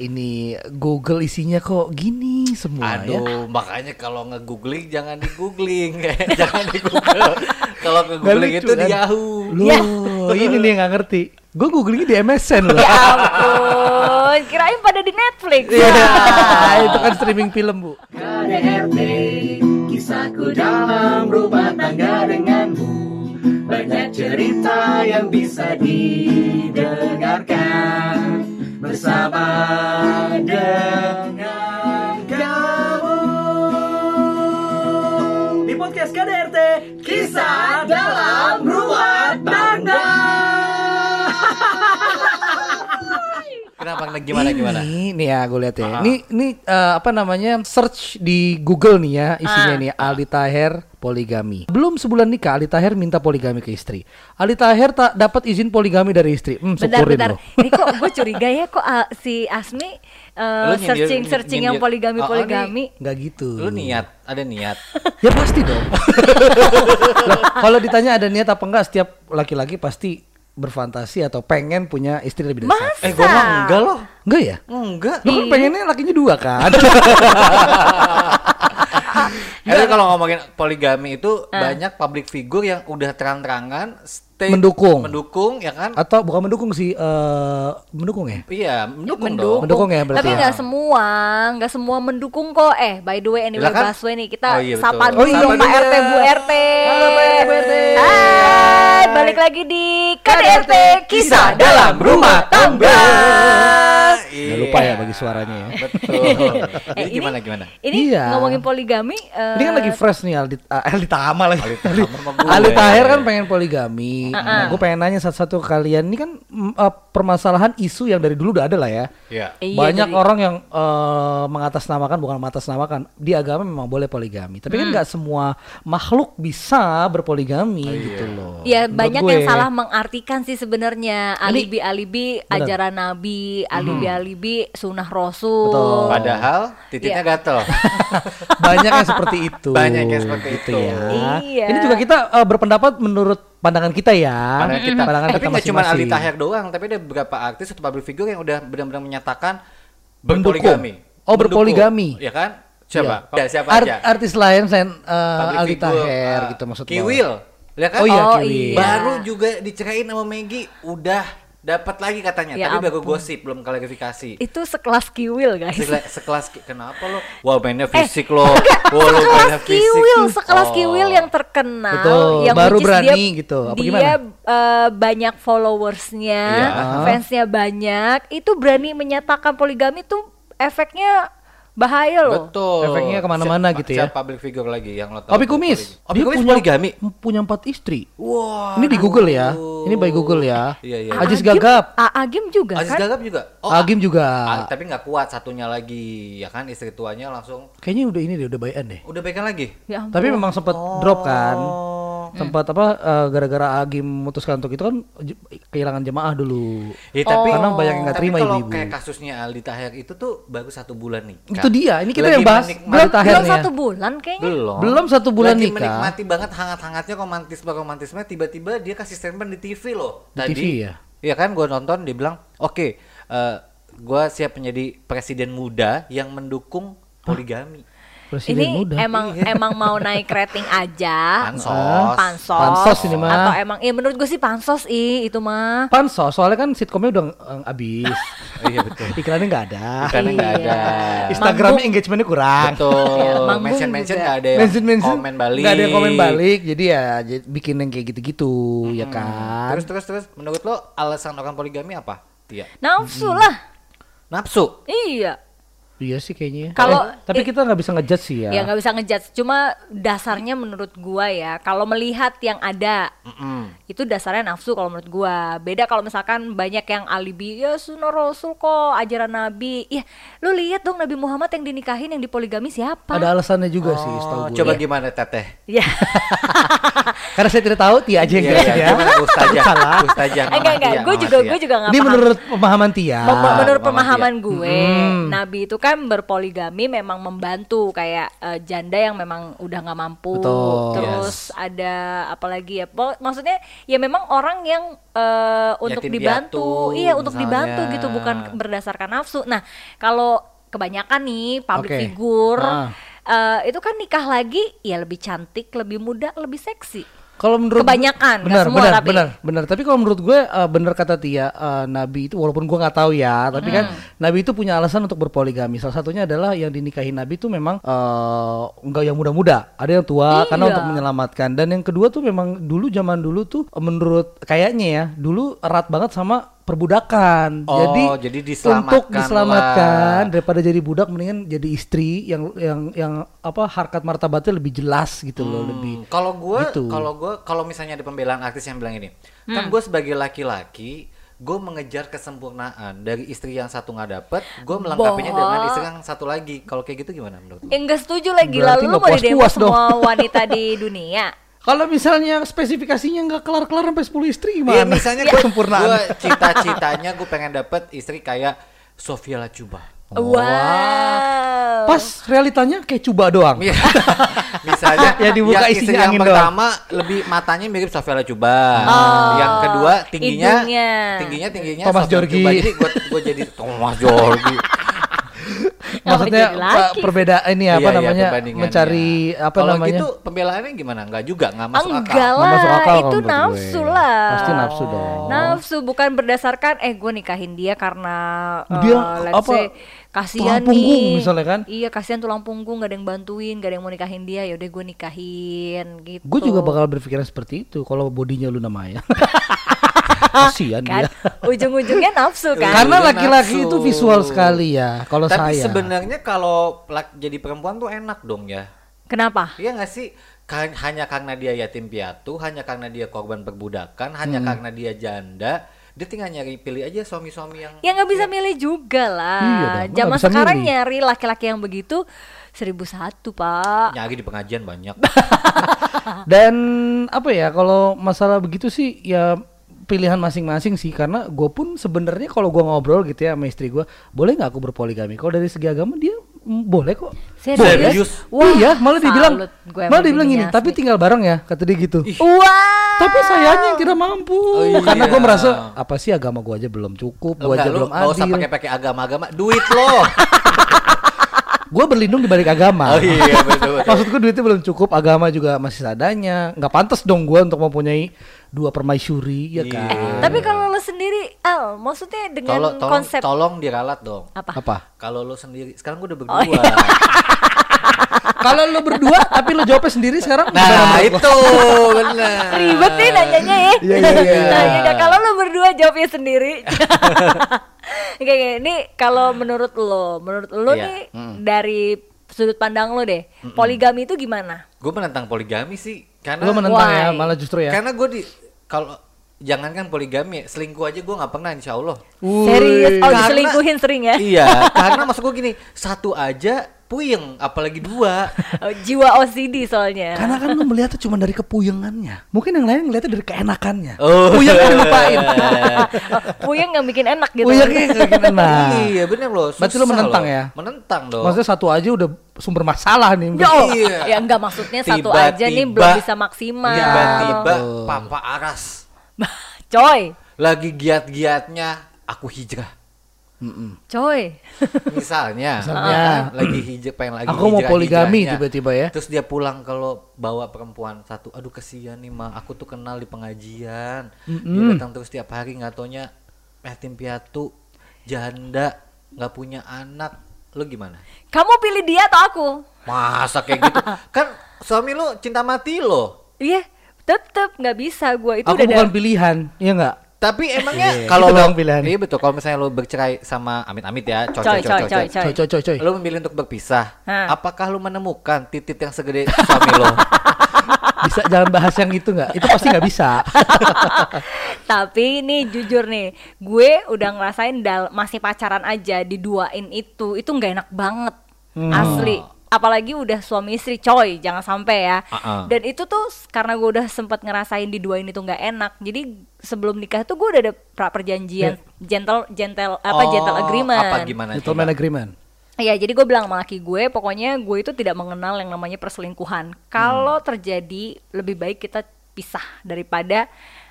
ini Google isinya kok gini semua ya. Aduh, makanya kalau nge-googling jangan di-googling. jangan di-google. kalau nge-googling itu di kan? Yahoo. Loh, ini nih yang nggak ngerti. Gue googlingnya di MSN loh. Ya ampun, kirain pada di Netflix. Iya, itu kan streaming film bu. KDRT Kisahku dalam rumah tangga denganmu Banyak cerita yang bisa didengarkan Bersama Gimana gimana? Ini nih ya gue lihat ya. Ah. Ini ini eh, apa namanya search di Google nih ya isinya Ah. nih Aldi Taher poligami. Belum sebulan nikah Ali Taher minta poligami ke istri. Ali Taher tak dapat izin poligami dari istri. Hmm, Bentar, bentar. loh. Ini kok gue curiga ya kok ah, si Asmi Lu uh, nyindir- searching searching yang poligami Oh, oh, poligami. Nggak gitu. Lu niat, ada niat. Ya pasti dong. Kalau ditanya ada niat apa enggak setiap laki-laki pasti berfantasi atau pengen punya istri lebih dari satu. Eh, gua mah enggak loh. Enggak ya? Enggak. Lu kan pengennya lakinya dua kan? Tapi kalau ngomongin poligami itu banyak public figure yang udah terang-terangan stay Mendukung. mendukung ya kan? Atau bukan mendukung sih eh mendukung ya? Iya, mendukung, Mendukung. dong. Mendukung ya berarti Tapi ya? nggak semua, nggak semua mendukung kok. Eh, by the way, anyway, kan? Baswe nih kita Oh iya, sapa Oh dulu iya, dong Pak iya. RT, Bu RT. Halo, Pak RT, Bu RT. Hai, balik lagi di KDRT Kisah dalam Rumah Tangga. Nggak lupa ya bagi suaranya ya. Betul. Eh, Jadi gimana gimana? Ini Iya. ngomongin poligami. eh, Ini kan lagi fresh nih Aldi uh, Aldi Tama lagi. Aldi gue. Ali Tahir kan pengen poligami. Nah, gue pengen nanya satu-satu ke kalian. Ini kan uh, permasalahan isu yang dari dulu udah ada lah ya. Iya. Iya, Banyak jadi- orang yang uh, mengatasnamakan bukan mengatasnamakan di agama memang boleh poligami. Tapi kan nggak semua makhluk bisa berpoligami gitu loh. Ya Menurut banyak gue. yang salah mengartikan sih sebenarnya alibi-alibi ajaran Nabi, alibi-alibi sunnah Rasul. Betul. Padahal titiknya Iya. gatel. banyak yang seperti itu. Banyak yang seperti Gitu itu. ya. Iya. Ini juga kita uh, berpendapat menurut pandangan kita ya. Pandangan kita. Pandangan tapi nggak cuma Ali. Tahir doang, tapi ada beberapa artis atau public figure yang udah benar-benar menyatakan Mendukung. berpoligami. Oh, Mendukung. berpoligami. Ya kan? Coba. Ya, siapa Art- aja? Artis lain selain uh, Public Aldi figure, Taher ah, gitu maksudnya. Kiwil. Ya kan? Oh iya, Oh, Kiwil. iya. Baru juga dicerain sama Maggie, udah dapat lagi katanya, Ya tapi baru ampun. gosip, belum klarifikasi. Itu sekelas kiwil guys. Sekela- sekelas ki- kenapa lo? Wah mainnya Eh, fisik lo. Wah lo sekelas mainnya fisik. kiwil, sekelas Oh. kiwil yang terkenal, Betul, yang baru berani dia, gitu. Apa dia gimana? eh, banyak followersnya, Iya. fansnya banyak, itu berani menyatakan poligami tuh efeknya bahaya loh. Betul. Efeknya ke mana-mana gitu ya. Siapa public figure lagi yang lo tahu? Opi Kumis. Opi Dia Kumis punya, poligami. Punya empat istri. Wah. Ini di Google ya. Ini by Google ya. Iya, iya. Ajis Agim- Gagap. A- Agim juga Aziz kan? Gagap juga. Agim juga. ah, tapi nggak kuat satunya lagi, ya kan istri tuanya langsung Kayaknya udah ini deh, udah bayan deh. udah baikan lagi. Ya ampun. Tapi memang sempat drop kan. Oh. Sempat apa eh, gara-gara Agim memutuskan untuk itu kan kehilangan jemaah dulu. Ya, tapi Karena banyak yang nggak tapi terima kalau ibu-ibu. kayak kasusnya Aldi Tahir itu tuh baru satu bulan nih. Itu dia. Ini kita Lagi yang bahas menikmati- belum, Tahir belum nih satu bulan kayaknya. Belum. Belum satu bulan Lagi nikah. menikmati banget hangat-hangatnya romantisme romantisme tiba-tiba dia kasih statement di TV loh. Di Tadi TV ya? Iya kan gue nonton dia bilang, "Oke, eh gue siap menjadi presiden muda yang mendukung poligami." Presiden ini muda. emang emang mau naik rating aja. Pansos. Pansos. Pansos ini mah. Atau emang ya menurut gue sih pansos i itu mah. Pansos, soalnya kan sitkomnya udah eh, habis. iya betul. Iklannya nggak ada. Iklannya nggak Iya. ada. Instagramnya Manggung. engagementnya kurang. Betul. Iya, manggung mention mention juga. nggak ada yang Mention mention komen balik. nggak ada yang komen balik, jadi ya bikin yang kayak gitu-gitu, ya kan. Terus terus terus menurut lo alasan orang poligami apa? Tia. Nafsu lah. Nafsu. Iya. Iya sih kayaknya. Kalau- Eh, tapi kita nggak bisa ngejudge sih ya. Ya nggak bisa ngejudge. Cuma dasarnya menurut gua ya, kalau melihat yang ada Mm-mm. itu dasarnya nafsu kalau menurut gua. Beda kalau misalkan banyak yang alibi ya sunnah rasul kok ajaran nabi. Ya lu lihat dong Nabi Muhammad yang dinikahin yang dipoligami siapa? Ada alasannya juga sih, setahu Oh, gue. coba gimana teteh? Ya. Karena saya tidak tahu, Tia aja yang Iya, iya, ya. gimana Ustazah? Salah. Ustazah, enggak enggak, gue juga gue juga nggak Ini menurut pemahaman Tia. Menurut pemahaman gue. Nabi itu kan kan berpoligami memang membantu kayak eh, janda yang memang udah nggak mampu, Betul. terus ada apalagi ya, po- maksudnya ya memang orang yang eh, untuk Yatim dibantu, piatu, iya untuk misalnya. dibantu gitu bukan berdasarkan nafsu. Nah kalau kebanyakan nih public Oke. figure Ah. eh, itu kan nikah lagi ya lebih cantik, lebih muda, lebih seksi. Kalau menurut Kebanyakan, nggak benar, semua benar, tapi. benar, benar. Tapi kalau menurut gue uh, benar kata Tia, uh, Nabi itu walaupun gue nggak tahu ya, tapi kan Hmm. Nabi itu punya alasan untuk berpoligami. Salah satunya adalah yang dinikahi Nabi itu memang uh, nggak yang muda-muda, ada yang tua karena Iya. untuk menyelamatkan. Dan yang kedua tuh memang dulu zaman dulu tuh uh, menurut kayaknya ya, dulu erat banget sama perbudakan. Oh, jadi, jadi untuk diselamatkan diselamatkan lah. daripada jadi budak mendingan jadi istri yang yang yang apa harkat martabatnya lebih jelas gitu loh, lebih Hmm, Kalau gue, Gitu. kalau gue, kalau misalnya ada pembelaan artis yang bilang ini, kan gue sebagai laki-laki, gue mengejar kesempurnaan dari istri yang satu nggak dapet, gue melengkapinya Boh. dengan istri yang satu lagi. Kalau kayak gitu gimana menurut? lu? Ya enggak setuju lagi Berarti lalu lu mau didemo dong. semua wanita di dunia. Kalau misalnya spesifikasinya nggak kelar-kelar sampai 10 istri Iya, gimana? misalnya Ya. gue, Kesempurnaan. gue cita-citanya gue pengen dapet istri kayak Sofia Lacuba. Wow. Pas realitanya kayak coba doang. Iya. Misalnya Ya, dibuka yang isinya istri yang angin doang. pertama lebih matanya mirip Sofia Lacuba. Oh, yang kedua tingginya hidungnya. tingginya tingginya Thomas Sofia Jorgi. Lacuba. Jadi gue gue jadi Thomas Jorgi. Maksudnya perbedaan ini apa Iya, iya, namanya perbandingannya. mencari apa Kalau namanya? gitu pembelaannya gimana? Enggak juga, enggak masuk Enggak akal. Nggak masuk lah, akal itu nafsu gue. lah. Pasti nafsu dong. Nafsu bukan berdasarkan eh gue nikahin dia karena Dia let's apa, say, kasihan tulang punggung nih. misalnya kan? Iya kasihan tulang punggung gak ada yang bantuin, gak ada yang mau nikahin dia, yaudah gue nikahin gitu. Gue juga bakal berpikiran seperti itu kalau bodinya lu namanya. Kasihan kan dia. ujung-ujungnya nafsu kan. Karena laki-laki itu visual sekali ya. Kalau Tapi saya. sebenarnya kalau jadi perempuan tuh enak dong ya. Kenapa? Iya nggak sih? Kan- hanya karena dia yatim piatu, hanya karena dia korban perbudakan, hanya Hmm. karena dia janda, dia tinggal nyari pilih aja suami-suami yang Ya nggak bisa milih juga lah. Iya Zaman sekarang milih. nyari laki-laki yang begitu seribu satu pak. nyari di pengajian banyak. Dan apa ya kalau masalah begitu sih ya pilihan masing-masing sih karena gue pun sebenarnya kalau gue ngobrol gitu ya sama istri gue boleh nggak aku berpoligami kalau dari segi agama dia mm, boleh kok Serius? Wah, iya malah dibilang malah dibilang gini tapi tinggal bareng ya kata dia gitu Wah. tapi sayanya yang tidak mampu Oh, iya. karena gue merasa apa sih agama gue aja belum cukup gue aja lo belum nggak usah adil pakai-pakai agama-agama, duit lo. gue berlindung di balik agama oh iya betul betul. Maksudku duitnya belum cukup, agama juga masih seadanya. Nggak pantas dong gue untuk mempunyai dua permaisuri, ya Iya. kan? Tapi kalau lo sendiri, Al, maksudnya dengan Tolong, tolong, konsep tolong diralat dong. apa? Apa? Kalau lo sendiri, sekarang gue udah Oh, berdua. iya. Kalau lo berdua, tapi lo jawabnya sendiri sekarang. Nah itu benar. Ribet nih nanyanya ya. Iya, iya. Nah, yaudah, kalau lo berdua jawabnya sendiri. Oke. Ini kalau menurut lo, menurut lo Iya. nih dari sudut pandang lo deh, poligami itu gimana? Gue menentang poligami sih, karena Lo menentang Why? ya, malah justru ya. karena gue di kalau jangankan poligami, selingkuh aja gue nggak pernah insya Allah. Serius? Oh, Karena- diselingkuhin sering ya? iya, karena maksud gue gini, satu aja puyeng, apalagi dua. Oh, jiwa OCD soalnya. Karena kan lo melihatnya cuma dari kepuyengannya. Mungkin yang lain ngeliatnya dari keenakannya. Oh. Puyengnya dilupain. Puyeng nggak bikin enak gitu. Puyengnya nggak bikin enak. iya bener loh. Berarti lo susah menentang loh. ya? Menentang dong. Maksudnya satu aja udah sumber masalah nih. Ya, oh, Iya. ya enggak maksudnya satu Tiba-tiba- aja nih belum bisa maksimal. Tiba-tiba Betul. Papa Aras Coy, lagi giat-giatnya aku hijrah. Coy. Misalnya, Misalnya. lagi hijrah pengen lagi Aku mau poligami tiba-tiba ya. Terus dia pulang kalau bawa perempuan satu, aduh kesian nih mah, aku tuh kenal di pengajian. Dia datang terus tiap hari nggak taunya yatim piatu, janda, nggak punya anak. Lu gimana? Kamu pilih dia atau aku? Masa kayak gitu? kan suami lu cinta mati lo. Iya, tetep nggak bisa gue itu Aku udah bukan pilihan, ya nggak? Tapi emangnya Iya, kalau itu lo dong pilihan. Iya betul. Kalau misalnya lo bercerai sama amit-amit ya, coy Coy, coy coy, coy, coy, coy. Coy, coy, coy, coy. Lo memilih untuk berpisah. Hah. Apakah lo menemukan titik yang segede suami lo? Bisa jangan bahas yang itu nggak? Itu pasti nggak bisa. Tapi ini jujur nih, gue udah ngerasain dal masih pacaran aja diduain itu, itu nggak enak banget, Hmm. asli. Apalagi udah suami istri, coy, jangan sampai ya. Uh-uh. Dan itu tuh karena gue udah sempet ngerasain diduain itu nggak enak, jadi sebelum nikah tuh gue udah ada pra perjanjian gentle, gentle apa Oh, gentle agreement. Apa gimana? Gentleman agreement. Iya, jadi gue bilang sama laki gue, pokoknya gue itu tidak mengenal yang namanya perselingkuhan. Kalau terjadi, lebih baik kita pisah daripada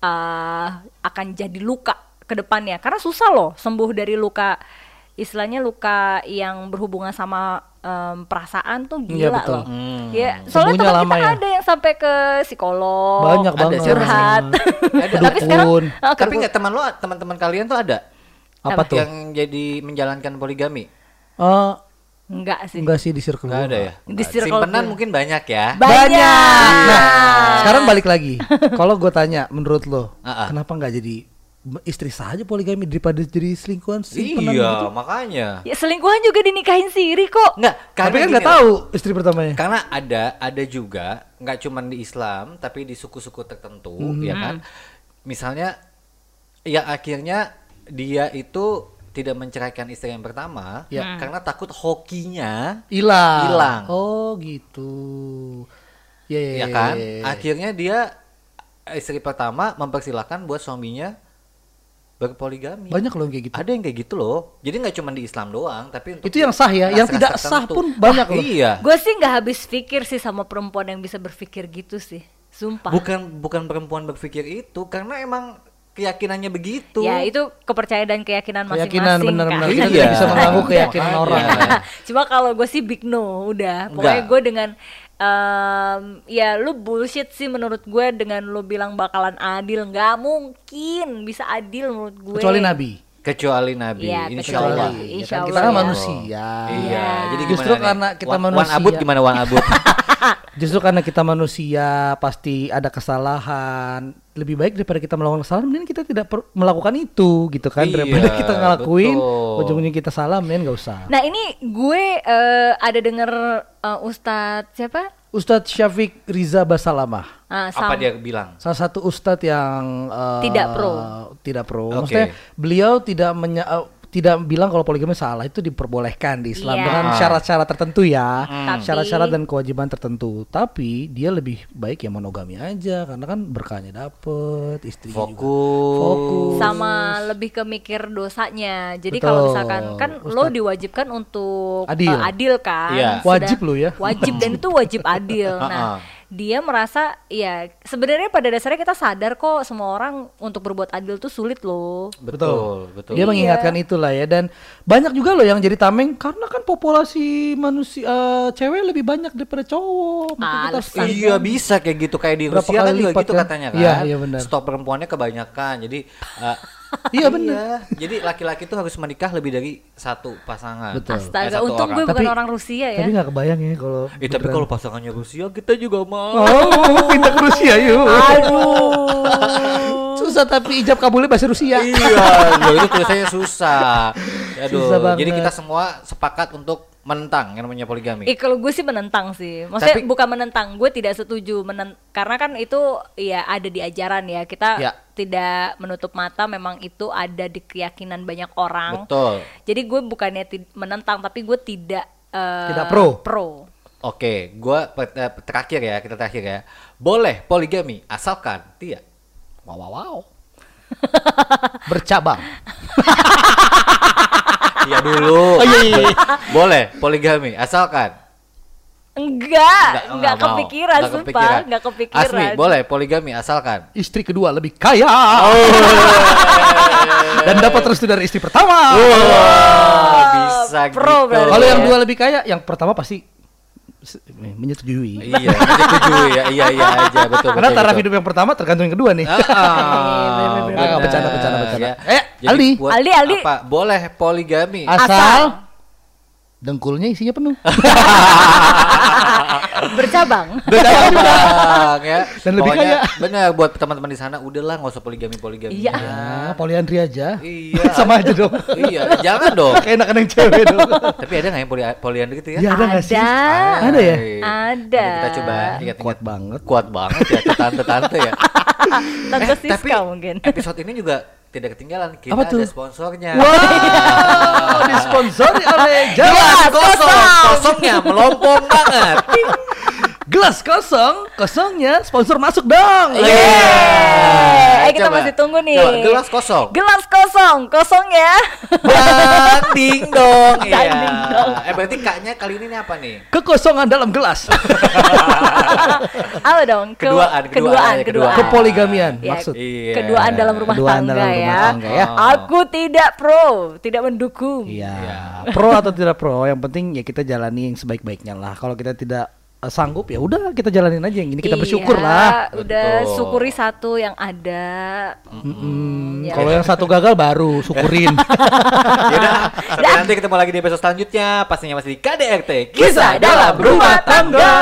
uh, akan jadi luka ke depannya. Karena susah loh sembuh dari luka, istilahnya luka yang berhubungan sama em, perasaan tuh Iya, gila betul. loh. Hmm. Ya, soalnya teman lama kita ya. ada yang sampai ke psikolog, Banyak ada banget. curhat. Ada. Tapi sekarang ah, Tapi nggak teman lo, teman-teman kalian tuh ada Apa tuh? yang jadi menjalankan poligami? Eh, enggak sih. enggak sih di circle Nggak gua ada ya? Di circle Simpenan gue. mungkin banyak ya. Banyak. Nah, sekarang balik lagi. Kalau gue tanya, menurut lo, Ah, ah. kenapa nggak jadi istri saja poligami daripada jadi selingkuhan simpenan Iya, gitu? makanya. Ya selingkuhan juga dinikahin siri kok. Enggak, Tapi kan nggak tahu istri pertamanya. Karena ada ada juga nggak cuman di Islam tapi di suku-suku tertentu Mhm. ya kan. Misalnya ya akhirnya dia itu tidak menceraikan istri yang pertama Ya. karena takut hokinya Hilang. Hilang. Oh gitu. Ya, ya, ya kan. Akhirnya dia istri pertama mempersilahkan buat suaminya berpoligami. Banyak loh yang kayak gitu. Ada yang kayak gitu loh. Jadi nggak cuma di Islam doang, tapi untuk Itu yang sah ya, yang tidak sah pun banyak Ah, loh. Iya. Gue sih nggak habis pikir sih sama perempuan yang bisa berpikir gitu sih. Sumpah. Bukan bukan perempuan berpikir itu karena emang keyakinannya begitu. Ya itu kepercayaan dan keyakinan masing-masing Keyakinan kan. benar-benar kita Iya. bisa mengganggu keyakinan orang. Cuma kalau gue sih big no udah. Pokoknya gue dengan em, ya lu bullshit sih menurut gue dengan lu bilang bakalan adil nggak mungkin bisa adil menurut gue. Kecuali Nabi. Kecuali Nabi, Iya, insya kecuali Allah. Ya Insya kan, kita Allah kan ya. manusia. Iya, Iya. jadi Justru gimana nih? karena kita Wan- manusia. Wan Abud gimana Wan Abud? Justru karena kita manusia pasti ada kesalahan. Lebih baik daripada kita melakukan kesalahan, mending kita tidak per- melakukan itu gitu kan. Iya, daripada kita ngelakuin, betul. ujung-ujungnya kita salah, mending nggak usah. Nah ini gue eh, ada denger eh, Ustadz siapa? Ustadz Syafiq Riza Basalamah. Ah, Apa dia bilang? salah satu ustadz yang eh, Tidak pro. tidak pro Oke. maksudnya beliau tidak menya- eh, tidak bilang kalau poligami salah itu diperbolehkan di Islam Iya. dengan Ah. syarat-syarat tertentu ya Tapi- syarat-syarat dan kewajiban tertentu tapi dia lebih baik ya monogami aja karena kan berkahnya dapet istrinya juga Fokus. fokus sama lebih ke mikir dosanya. Jadi Betul. kalau misalkan kan lo Ustadz. diwajibkan untuk Adil. eh, adil kan. Iya. Sudah- Wajib lo ya. Wajib dan itu wajib adil. Ha-ha. nah, dia merasa ya sebenarnya pada dasarnya kita sadar kok semua orang untuk berbuat adil tuh sulit loh. Betul, betul. Dia mengingatkan itulah ya dan banyak juga loh yang jadi tameng karena kan populasi manusia eh, cewek lebih banyak daripada cowok. Maka kita. Iya bisa kayak gitu kayak di Berapa Rusia kan juga gitu kan? katanya kan. Iya, iya benar. Stok perempuannya kebanyakan. Jadi eh, Iya, benar. Jadi laki-laki tuh harus menikah lebih dari satu pasangan. Betul. Eh, Astaga, satu untung orang. gue bukan Tapi- orang Rusia ya. Tapi nggak kebayang ya kalau Eh, tapi kalau pasangannya Rusia kita juga mau. Oh, pindah ke Rusia yuk. Aduh. Susah tapi ijab kabulnya bahasa Rusia. iya, loh, itu tulisannya susah. Aduh, Susah banget. jadi kita semua sepakat untuk menentang yang namanya poligami. Eh kalau gue sih menentang sih. Maksudnya Tapi- bukan menentang, gue tidak setuju menen karena kan itu ya ada di ajaran ya. Kita Ya. tidak menutup mata memang itu ada di keyakinan banyak orang. Betul. Jadi gue bukannya menentang tapi gue tidak eh, Tidak pro. Pro. Oke, gua pe- eh, terakhir ya, kita terakhir ya. Boleh poligami asalkan tidak Wow, wow, wow. Bercabang. Iya dulu. Oh, iya, iya, iya. Boleh poligami asalkan Enggak, Nggak- enggak, mau. kepikiran, Nggak sumpah, enggak kepikiran. Asmi, boleh poligami asalkan Istri kedua lebih kaya. Oh. Dan dapat restu dari istri pertama. Wah, bisa pro gitu. Kalau yang dua lebih kaya, yang pertama pasti menyetujui. Iya, setuju ya. Iya, iya aja, betul. Karena betul, taraf betul. hidup yang pertama tergantung yang kedua nih. Ah, Ah, benar, bercanda, bercanda, bercanda. ya. Eh, Jadi Aldi. buat Aldi, Aldi. Apa? Boleh poligami. Asal, dengkulnya isinya penuh. Bercabang. Bang, ya. Dan lebih Pokoknya kaya. Bener buat teman-teman di sana udahlah nggak usah poligami poligami. Iya. Ya, poliandri aja. Iya. Sama aja dong. iya, jangan dong. Kayak enak-enak cewek dong. Tapi ada nggak yang poli poliandri gitu ya? Ya ada nggak sih? Ada. Ada ya? Ada. Kita coba ingat-ingat. Kuat banget. Kuat banget ya ke tante-tante ya. Tante Eh, tapi Siska mungkin. episode ini juga tidak ketinggalan. Kita Apa tuh? ada sponsornya. Wow, disponsori oleh Iya, kosong, kosongnya melompong banget. Gelas kosong, kosongnya sponsor masuk dong. Yeay. Eh, kita Coba. masih tunggu nih. Coba, gelas kosong. Gelas kosong, kosong ya. Dang ding dong. Iya. Ding dong. Eh berarti kaknya kali ini nih apa nih? Kekosongan dalam gelas. Apa dong? Ke- Keduaan, keduaan, keduaan, ya, keduaan. Kepoligamian Ya, maksud. Iya. Keduaan dalam rumah Keduaan tangga dalam rumah ya. tangga ya. Aku tidak pro, tidak mendukung. Iya. Pro atau tidak pro, yang penting ya kita jalani yang sebaik-baiknya lah. Kalau kita tidak sanggup ya udah kita jalanin aja yang ini kita bersyukur Iya, lah. Udah Betul. syukuri satu yang ada. Mm, Ya. Kalau yang satu gagal baru syukurin. Yaudah, sampai nanti ketemu lagi di episode selanjutnya. Pastinya masih di KDRT. Kisah dalam rumah tangga.